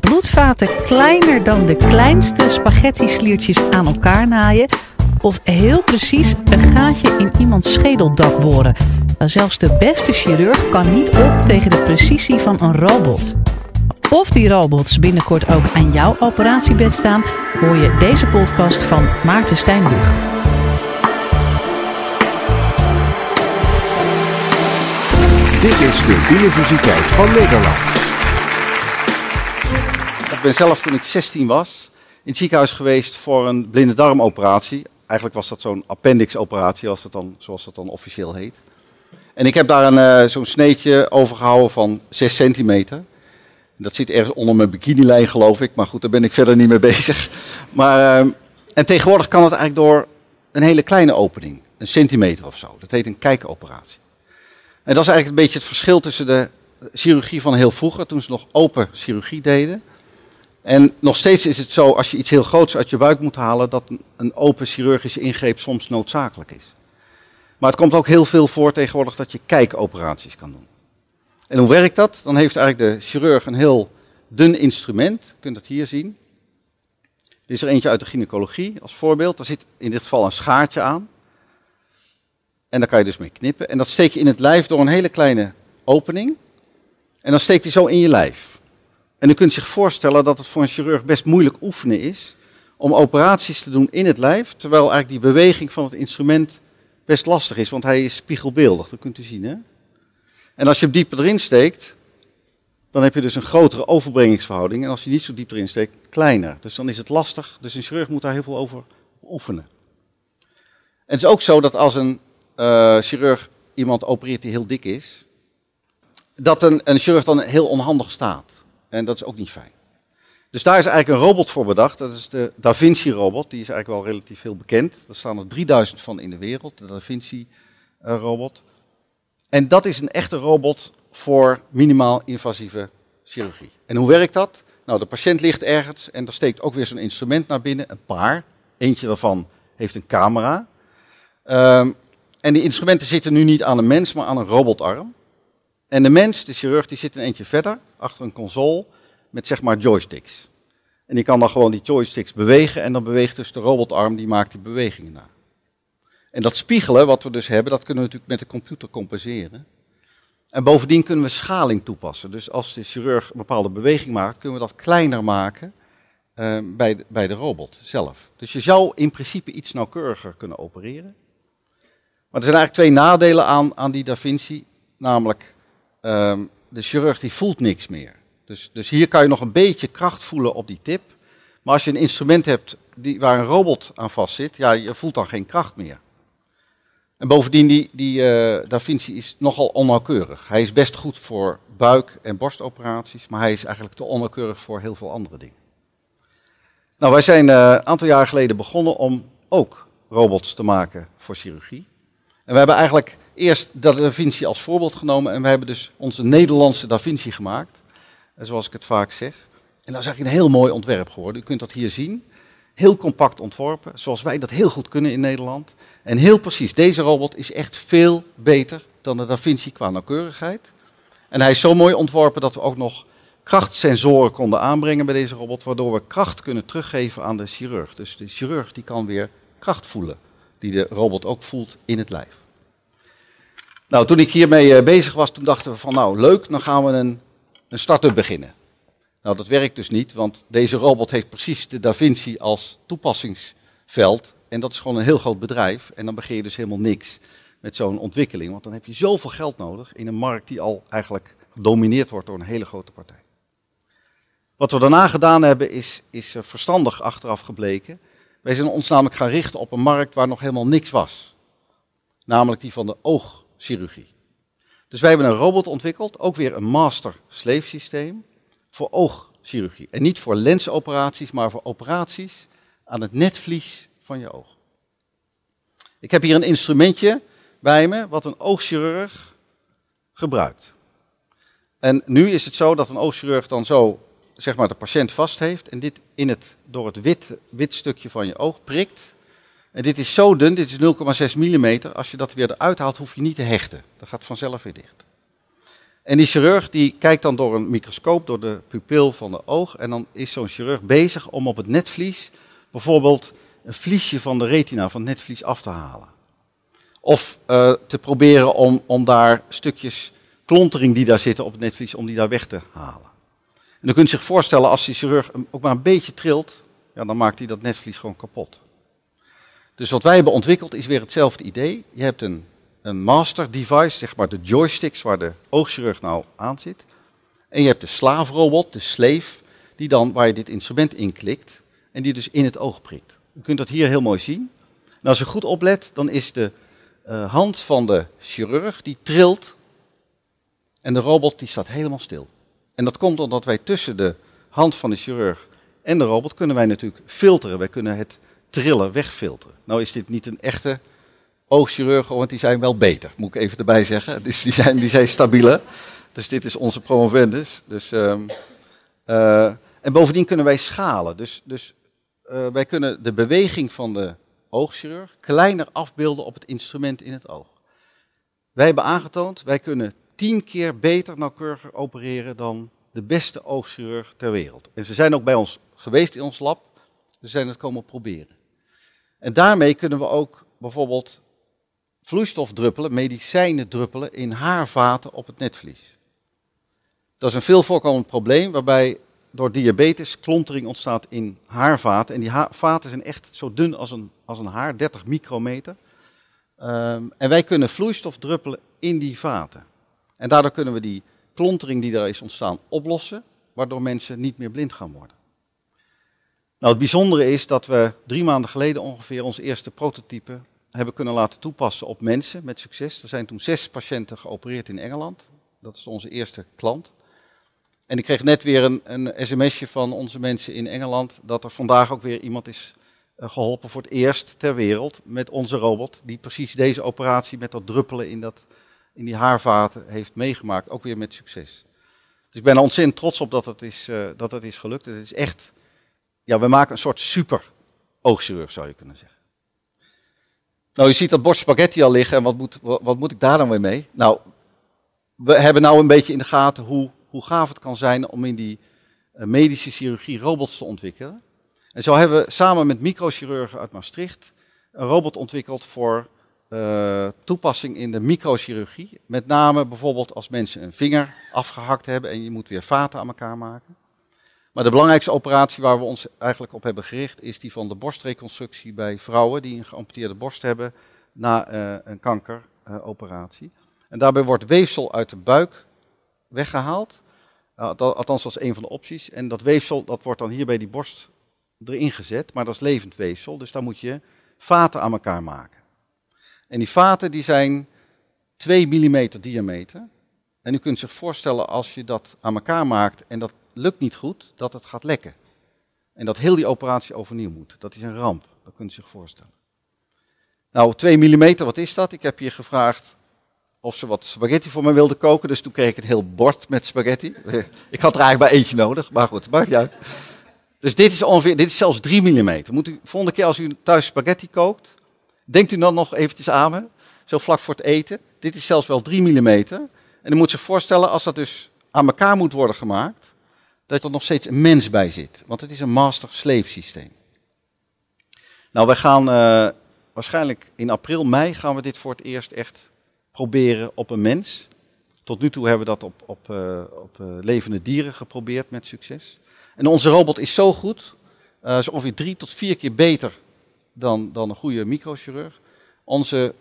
bloedvaten kleiner dan de kleinste spaghetti-sliertjes aan elkaar naaien of heel precies een gaatje in iemands schedeldak boren. Zelfs de beste chirurg kan niet op tegen de precisie van een robot. Of die robots binnenkort ook aan jouw operatiebed staan, hoor je deze podcast van Maarten Stijnbug. Dit is de Universiteit van Nederland. Ik ben zelf toen ik 16 was in het ziekenhuis geweest voor een blinde darmoperatie. Eigenlijk was dat zo'n appendixoperatie, zoals dat dan officieel heet. En ik heb daar een, uh, zo'n sneetje overgehouden van 6 centimeter. Dat zit ergens onder mijn bikinilijn, geloof ik. Maar goed, daar ben ik verder niet mee bezig. Maar, uh, en tegenwoordig kan het eigenlijk door een hele kleine opening. Een centimeter of zo. Dat heet een kijkoperatie. En dat is eigenlijk een beetje het verschil tussen de chirurgie van heel vroeger, toen ze nog open chirurgie deden. En nog steeds is het zo, als je iets heel groots uit je buik moet halen, dat een open chirurgische ingreep soms noodzakelijk is. Maar het komt ook heel veel voor tegenwoordig dat je kijkoperaties kan doen. En hoe werkt dat? Dan heeft eigenlijk de chirurg een heel dun instrument. Je kunt dat hier zien. Dit is er eentje uit de gynaecologie als voorbeeld. Daar zit in dit geval een schaartje aan. En daar kan je dus mee knippen. En dat steek je in het lijf door een hele kleine opening. En dan steekt hij zo in je lijf. En u kunt zich voorstellen dat het voor een chirurg best moeilijk oefenen is om operaties te doen in het lijf, terwijl eigenlijk die beweging van het instrument best lastig is, want hij is spiegelbeeldig, dat kunt u zien. Hè? En als je hem dieper erin steekt, dan heb je dus een grotere overbrengingsverhouding. En als je niet zo diep erin steekt, kleiner. Dus dan is het lastig. Dus een chirurg moet daar heel veel over oefenen. En het is ook zo dat als een uh, chirurg iemand opereert die heel dik is, dat een, een chirurg dan heel onhandig staat. En dat is ook niet fijn. Dus daar is eigenlijk een robot voor bedacht. Dat is de Da Vinci robot. Die is eigenlijk wel relatief veel bekend. Er staan er 3000 van in de wereld, de Da Vinci uh, robot. En dat is een echte robot voor minimaal invasieve chirurgie. En hoe werkt dat? Nou, de patiënt ligt ergens en er steekt ook weer zo'n instrument naar binnen, een paar. Eentje daarvan heeft een camera. Um, en die instrumenten zitten nu niet aan een mens, maar aan een robotarm. En de mens, de chirurg, die zit een eentje verder, achter een console, met zeg maar joysticks. En die kan dan gewoon die joysticks bewegen en dan beweegt dus de robotarm, die maakt die bewegingen na. En dat spiegelen, wat we dus hebben, dat kunnen we natuurlijk met de computer compenseren. En bovendien kunnen we schaling toepassen. Dus als de chirurg een bepaalde beweging maakt, kunnen we dat kleiner maken uh, bij, de, bij de robot zelf. Dus je zou in principe iets nauwkeuriger kunnen opereren. Maar er zijn eigenlijk twee nadelen aan, aan die Da Vinci. Namelijk, um, de chirurg die voelt niks meer. Dus, dus hier kan je nog een beetje kracht voelen op die tip. Maar als je een instrument hebt die, waar een robot aan vast zit, ja, je voelt dan geen kracht meer. En bovendien, die, die uh, Da Vinci is nogal onnauwkeurig. Hij is best goed voor buik- en borstoperaties, maar hij is eigenlijk te onnauwkeurig voor heel veel andere dingen. Nou, wij zijn uh, een aantal jaar geleden begonnen om ook robots te maken voor chirurgie. En we hebben eigenlijk eerst de Da Vinci als voorbeeld genomen en we hebben dus onze Nederlandse Da Vinci gemaakt. Zoals ik het vaak zeg. En dat is eigenlijk een heel mooi ontwerp geworden. U kunt dat hier zien. Heel compact ontworpen, zoals wij dat heel goed kunnen in Nederland. En heel precies, deze robot is echt veel beter dan de Da Vinci qua nauwkeurigheid. En hij is zo mooi ontworpen dat we ook nog krachtsensoren konden aanbrengen bij deze robot, waardoor we kracht kunnen teruggeven aan de chirurg. Dus de chirurg die kan weer kracht voelen, die de robot ook voelt in het lijf. Nou, toen ik hiermee uh, bezig was, toen dachten we van nou leuk, dan gaan we een, een start-up beginnen. Nou, dat werkt dus niet, want deze robot heeft precies de Da Vinci als toepassingsveld. En dat is gewoon een heel groot bedrijf. En dan begin je dus helemaal niks met zo'n ontwikkeling. Want dan heb je zoveel geld nodig in een markt die al eigenlijk gedomineerd wordt door een hele grote partij. Wat we daarna gedaan hebben is, is eh, verstandig achteraf gebleken. Wij zijn ons namelijk gaan richten op een markt waar nog helemaal niks was. Namelijk die van de oogchirurgie. Dus wij hebben een robot ontwikkeld, ook weer een master-slave systeem, voor oogchirurgie. En niet voor lensoperaties, maar voor operaties aan het netvlies van je oog. Ik heb hier een instrumentje bij me wat een oogchirurg gebruikt. En nu is het zo dat een oogchirurg dan zo zeg maar, de patiënt vast heeft en dit in het, door het wit, wit stukje van je oog prikt. En dit is zo dun, dit is 0,6 mm. Als je dat weer eruit haalt, hoef je niet te hechten. Dat gaat vanzelf weer dicht. En die chirurg die kijkt dan door een microscoop, door de pupil van de oog. En dan is zo'n chirurg bezig om op het netvlies bijvoorbeeld een vliesje van de retina, van het netvlies af te halen. Of uh, te proberen om, om daar stukjes klontering die daar zitten op het netvlies, om die daar weg te halen. En dan kunt zich voorstellen, als die chirurg ook maar een beetje trilt, ja, dan maakt hij dat netvlies gewoon kapot. Dus wat wij hebben ontwikkeld is weer hetzelfde idee. Je hebt een, een master device, zeg maar de joysticks waar de oogchirurg nou aan zit. En je hebt de slaafrobot, de slave, die dan, waar je dit instrument in klikt en die dus in het oog prikt. U kunt dat hier heel mooi zien. En als je goed oplet, dan is de uh, hand van de chirurg, die trilt en de robot die staat helemaal stil. En dat komt omdat wij tussen de hand van de chirurg en de robot kunnen wij natuurlijk filteren. Wij kunnen het trillen wegfilteren. Nou is dit niet een echte oogchirurg, want die zijn wel beter, moet ik even erbij zeggen. Dus die zijn, die zijn stabieler. Dus dit is onze promovendus. Dus, um, uh, en bovendien kunnen wij schalen. Dus, dus uh, wij kunnen de beweging van de oogchirurg kleiner afbeelden op het instrument in het oog. Wij hebben aangetoond, wij kunnen tien keer beter nauwkeuriger opereren dan de beste oogchirurg ter wereld. En ze zijn ook bij ons geweest in ons lab. Ze zijn het komen proberen. En daarmee kunnen we ook bijvoorbeeld vloeistof druppelen, medicijnen druppelen in haarvaten op het netvlies. Dat is een veel voorkomend probleem waarbij door diabetes klontering ontstaat in haarvaten. En die vaten zijn echt zo dun als een, als een haar, 30 micrometer. Um, en wij kunnen vloeistof druppelen in die vaten. En daardoor kunnen we die klontering die daar is ontstaan oplossen, waardoor mensen niet meer blind gaan worden. Nou, het bijzondere is dat we drie maanden geleden ongeveer ons eerste prototype hebben kunnen laten toepassen op mensen met succes. Er zijn toen zes patiënten geopereerd in Engeland. Dat is onze eerste klant. En ik kreeg net weer een, een sms'je van onze mensen in Engeland dat er vandaag ook weer iemand is eh, geholpen voor het eerst ter wereld met onze robot, die precies deze operatie met dat druppelen in, dat, in die haarvaten heeft meegemaakt, ook weer met succes. Dus ik ben ontzettend trots op dat het is, uh, dat het is gelukt. Het is echt, ja, we maken een soort super oogchirurg zou je kunnen zeggen. Nou, je ziet dat bord spaghetti al liggen en wat moet, wat moet ik daar dan weer mee? Nou, we hebben nou een beetje in de gaten hoe hoe gaaf het kan zijn om in die uh, medische chirurgie robots te ontwikkelen. En zo hebben we samen met microchirurgen uit Maastricht een robot ontwikkeld voor uh, toepassing in de microchirurgie. Met name bijvoorbeeld als mensen een vinger afgehakt hebben en je moet weer vaten aan elkaar maken. Maar de belangrijkste operatie waar we ons eigenlijk op hebben gericht is die van de borstreconstructie bij vrouwen die een geamputeerde borst hebben na uh, een kankeroperatie. en daarbij wordt weefsel uit de buik weggehaald. Althans, dat is een van de opties. En dat weefsel dat wordt dan hier bij die borst erin gezet, maar dat is levend weefsel. Dus daar moet je vaten aan elkaar maken. En die vaten die zijn 2 mm diameter. En u kunt zich voorstellen als je dat aan elkaar maakt en dat lukt niet goed, dat het gaat lekken. En dat heel die operatie overnieuw moet. Dat is een ramp, dat kunt u zich voorstellen. Nou, 2 mm, wat is dat? Ik heb hier gevraagd of ze wat spaghetti voor me wilde koken. Dus toen kreeg ik het heel bord met spaghetti. ik had er eigenlijk maar eentje nodig, maar goed, maakt niet uit. Dus dit is ongeveer, dit is zelfs 3 mm. Moet u, volgende keer als u thuis spaghetti kookt, denkt u dan nog eventjes aan me, zo vlak voor het eten. Dit is zelfs wel 3 mm. En u moet zich voorstellen, als dat dus aan elkaar moet worden gemaakt, dat er nog steeds een mens bij zit. Want het is een master-slave systeem. Nou, wij gaan uh, waarschijnlijk in april, mei gaan we dit voor het eerst echt proberen op een mens. Tot nu toe hebben we dat op, op, uh, op uh, levende dieren geprobeerd met succes. En onze robot is zo goed, is ongeveer drie tot vier keer beter dan, dan een goede microchirurg. Onze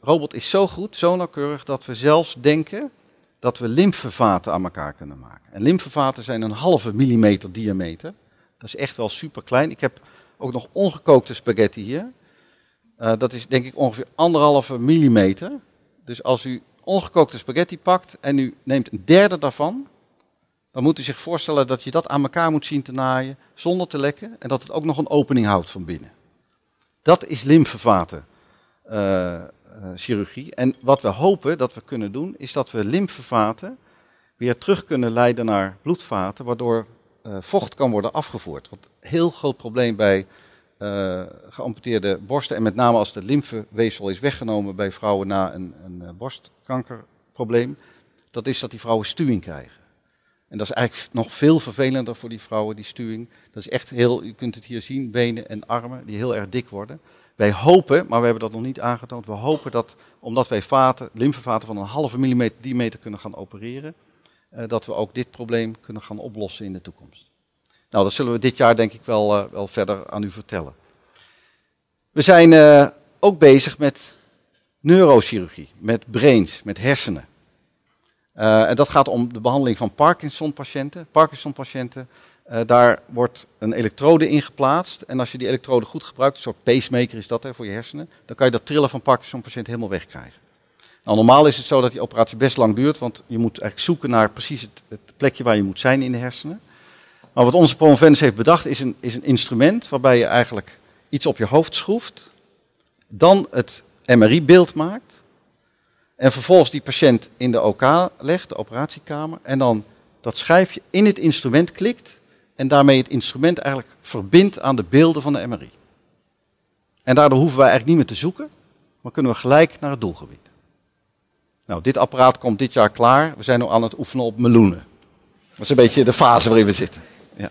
robot is zo goed, zo nauwkeurig, dat we zelfs denken dat we lymfevaten aan elkaar kunnen maken. En lymfevaten zijn een halve millimeter diameter. Dat is echt wel super klein. Ik heb ook nog ongekookte spaghetti hier. dat is denk ik ongeveer anderhalve millimeter. Dus als u ongekookte spaghetti pakt en u neemt een derde daarvan, dan moet u zich voorstellen dat je dat aan elkaar moet zien te naaien zonder te lekken en dat het ook nog een opening houdt van binnen. Dat is lymfevaten uh, chirurgie. En wat we hopen dat we kunnen doen, is dat we lymfevaten weer terug kunnen leiden naar bloedvaten, waardoor uh, vocht kan worden afgevoerd. Een heel groot probleem bij uh, geamputeerde borsten. En met name als het lymfeweefsel is weggenomen bij vrouwen na een, een borstkankerprobleem. dat is dat die vrouwen stuwing krijgen. En dat is eigenlijk nog veel vervelender voor die vrouwen, die stuwing. Dat is echt heel, u kunt het hier zien, benen en armen die heel erg dik worden. Wij hopen, maar we hebben dat nog niet aangetoond, we hopen dat, omdat wij vaten, lymfevaten van een halve millimeter diameter kunnen gaan opereren, eh, dat we ook dit probleem kunnen gaan oplossen in de toekomst. Nou, dat zullen we dit jaar denk ik wel, eh, wel verder aan u vertellen. We zijn uh, ook bezig met neurochirurgie, met brains, met hersenen. En dat gaat om de behandeling van Parkinson-patiënten. Parkinson-patiënten, uh, daar wordt een elektrode in geplaatst. En als je die elektrode goed gebruikt, een soort pacemaker is dat hè, voor je hersenen, dan kan je dat trillen van Parkinson-patiënten helemaal wegkrijgen. Nou, normaal is het zo dat die operatie best lang duurt, want je moet eigenlijk zoeken naar precies het, het plekje waar je moet zijn in de hersenen. Maar wat onze promovendus heeft bedacht is een, is een instrument waarbij je eigenlijk iets op je hoofd schroeft, dan het MRI-beeld maakt en vervolgens die patiënt in de OK legt, de operatiekamer, en dan dat schijfje in het instrument klikt en daarmee het instrument eigenlijk verbindt aan de beelden van de MRI. En daardoor hoeven wij eigenlijk niet meer te zoeken, maar kunnen we gelijk naar het doelgebied. Nou, dit apparaat komt dit jaar klaar. We zijn nu aan het oefenen op meloenen. Dat is een beetje de fase waarin we zitten. Ja.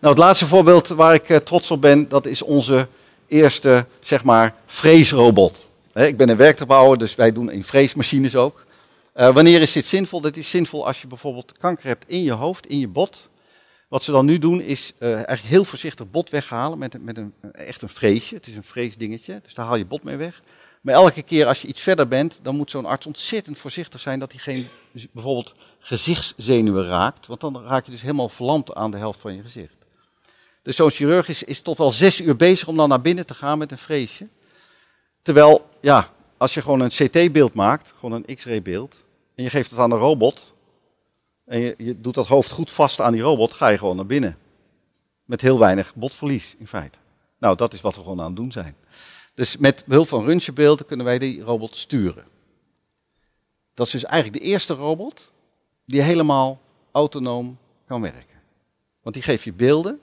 Nou, het laatste voorbeeld waar ik uh, trots op ben, dat is onze eerste, zeg maar, freesrobot. Ik ben een werktuigbouwer, dus wij doen in freesmachines ook. Uh, wanneer is dit zinvol? Dit is zinvol als je bijvoorbeeld kanker hebt in je hoofd, in je bot. Wat ze dan nu doen is uh, eigenlijk heel voorzichtig bot weghalen met, met een, echt een freesje. Het is een freesdingetje, dus daar haal je bot mee weg. Maar elke keer als je iets verder bent, dan moet zo'n arts ontzettend voorzichtig zijn dat hij geen bijvoorbeeld gezichtszenuwen raakt. Want dan raak je dus helemaal verlamd aan de helft van je gezicht. Dus zo'n chirurg is, is tot wel zes uur bezig om dan naar binnen te gaan met een freesje. Terwijl, ja, als je gewoon een CT-beeld maakt, gewoon een X-ray beeld, en je geeft het aan een robot, en je, doet dat hoofd goed vast aan die robot, ga je gewoon naar binnen. Met heel weinig botverlies, in feite. Nou, dat is wat we gewoon aan het doen zijn. Dus met behulp van röntgenbeelden kunnen wij die robot sturen. Dat is dus eigenlijk de eerste robot die helemaal autonoom kan werken. Want die geeft je beelden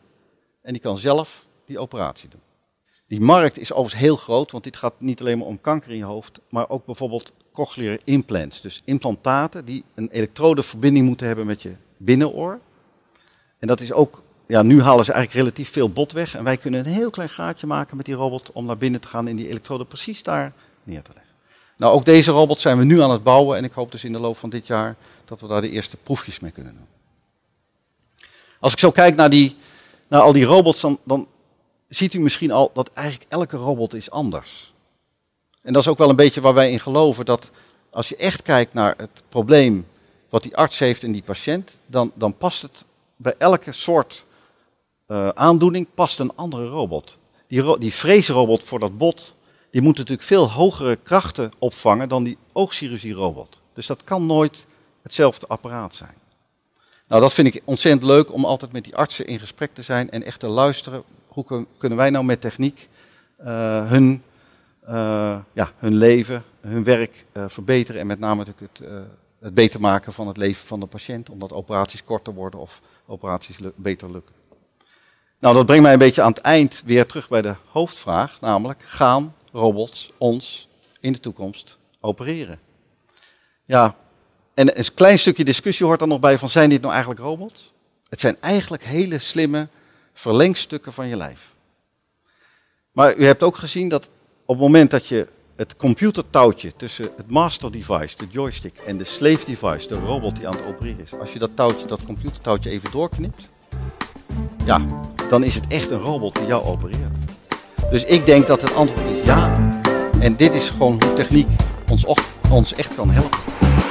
en die kan zelf die operatie doen. Die markt is overigens heel groot, want dit gaat niet alleen maar om kanker in je hoofd, maar ook bijvoorbeeld cochlear implants. Dus implantaten die een elektrodeverbinding moeten hebben met je binnenoor. En dat is ook, ja, nu halen ze eigenlijk relatief veel bot weg. En wij kunnen een heel klein gaatje maken met die robot om naar binnen te gaan en die elektrode precies daar neer te leggen. Nou, ook deze robot zijn we nu aan het bouwen en ik hoop dus in de loop van dit jaar dat we daar de eerste proefjes mee kunnen doen. Als ik zo kijk naar, die, naar al die robots, dan, dan ziet u misschien al dat eigenlijk elke robot is anders. En dat is ook wel een beetje waar wij in geloven, dat als je echt kijkt naar het probleem wat die arts heeft in die patiënt, dan, dan past het bij elke soort uh, aandoening past een andere robot. Die, ro die freesrobot voor dat bot, die moet natuurlijk veel hogere krachten opvangen dan die oogchirurgie-robot. Dus dat kan nooit hetzelfde apparaat zijn. Nou, dat vind ik ontzettend leuk om altijd met die artsen in gesprek te zijn en echt te luisteren hoe kunnen wij nou met techniek uh, hun, uh, ja, hun leven, hun werk uh, verbeteren en met name natuurlijk het, het, beter maken van het leven van de patiënt, omdat operaties korter worden of operaties beter lukken. Nou, dat brengt mij een beetje aan het eind weer terug bij de hoofdvraag, namelijk gaan robots ons in de toekomst opereren? Ja, en een klein stukje discussie hoort er nog bij van zijn dit nou eigenlijk robots? Het zijn eigenlijk hele slimme verlengstukken van je lijf. Maar u hebt ook gezien dat op het moment dat je het computertouwtje tussen het master device, de joystick, en de slave device, de robot die aan het opereren is, als je dat touwtje, dat computertouwtje even doorknipt, ja, dan is het echt een robot die jou opereert. Dus ik denk dat het antwoord is ja. En dit is gewoon hoe techniek ons, ons echt kan helpen.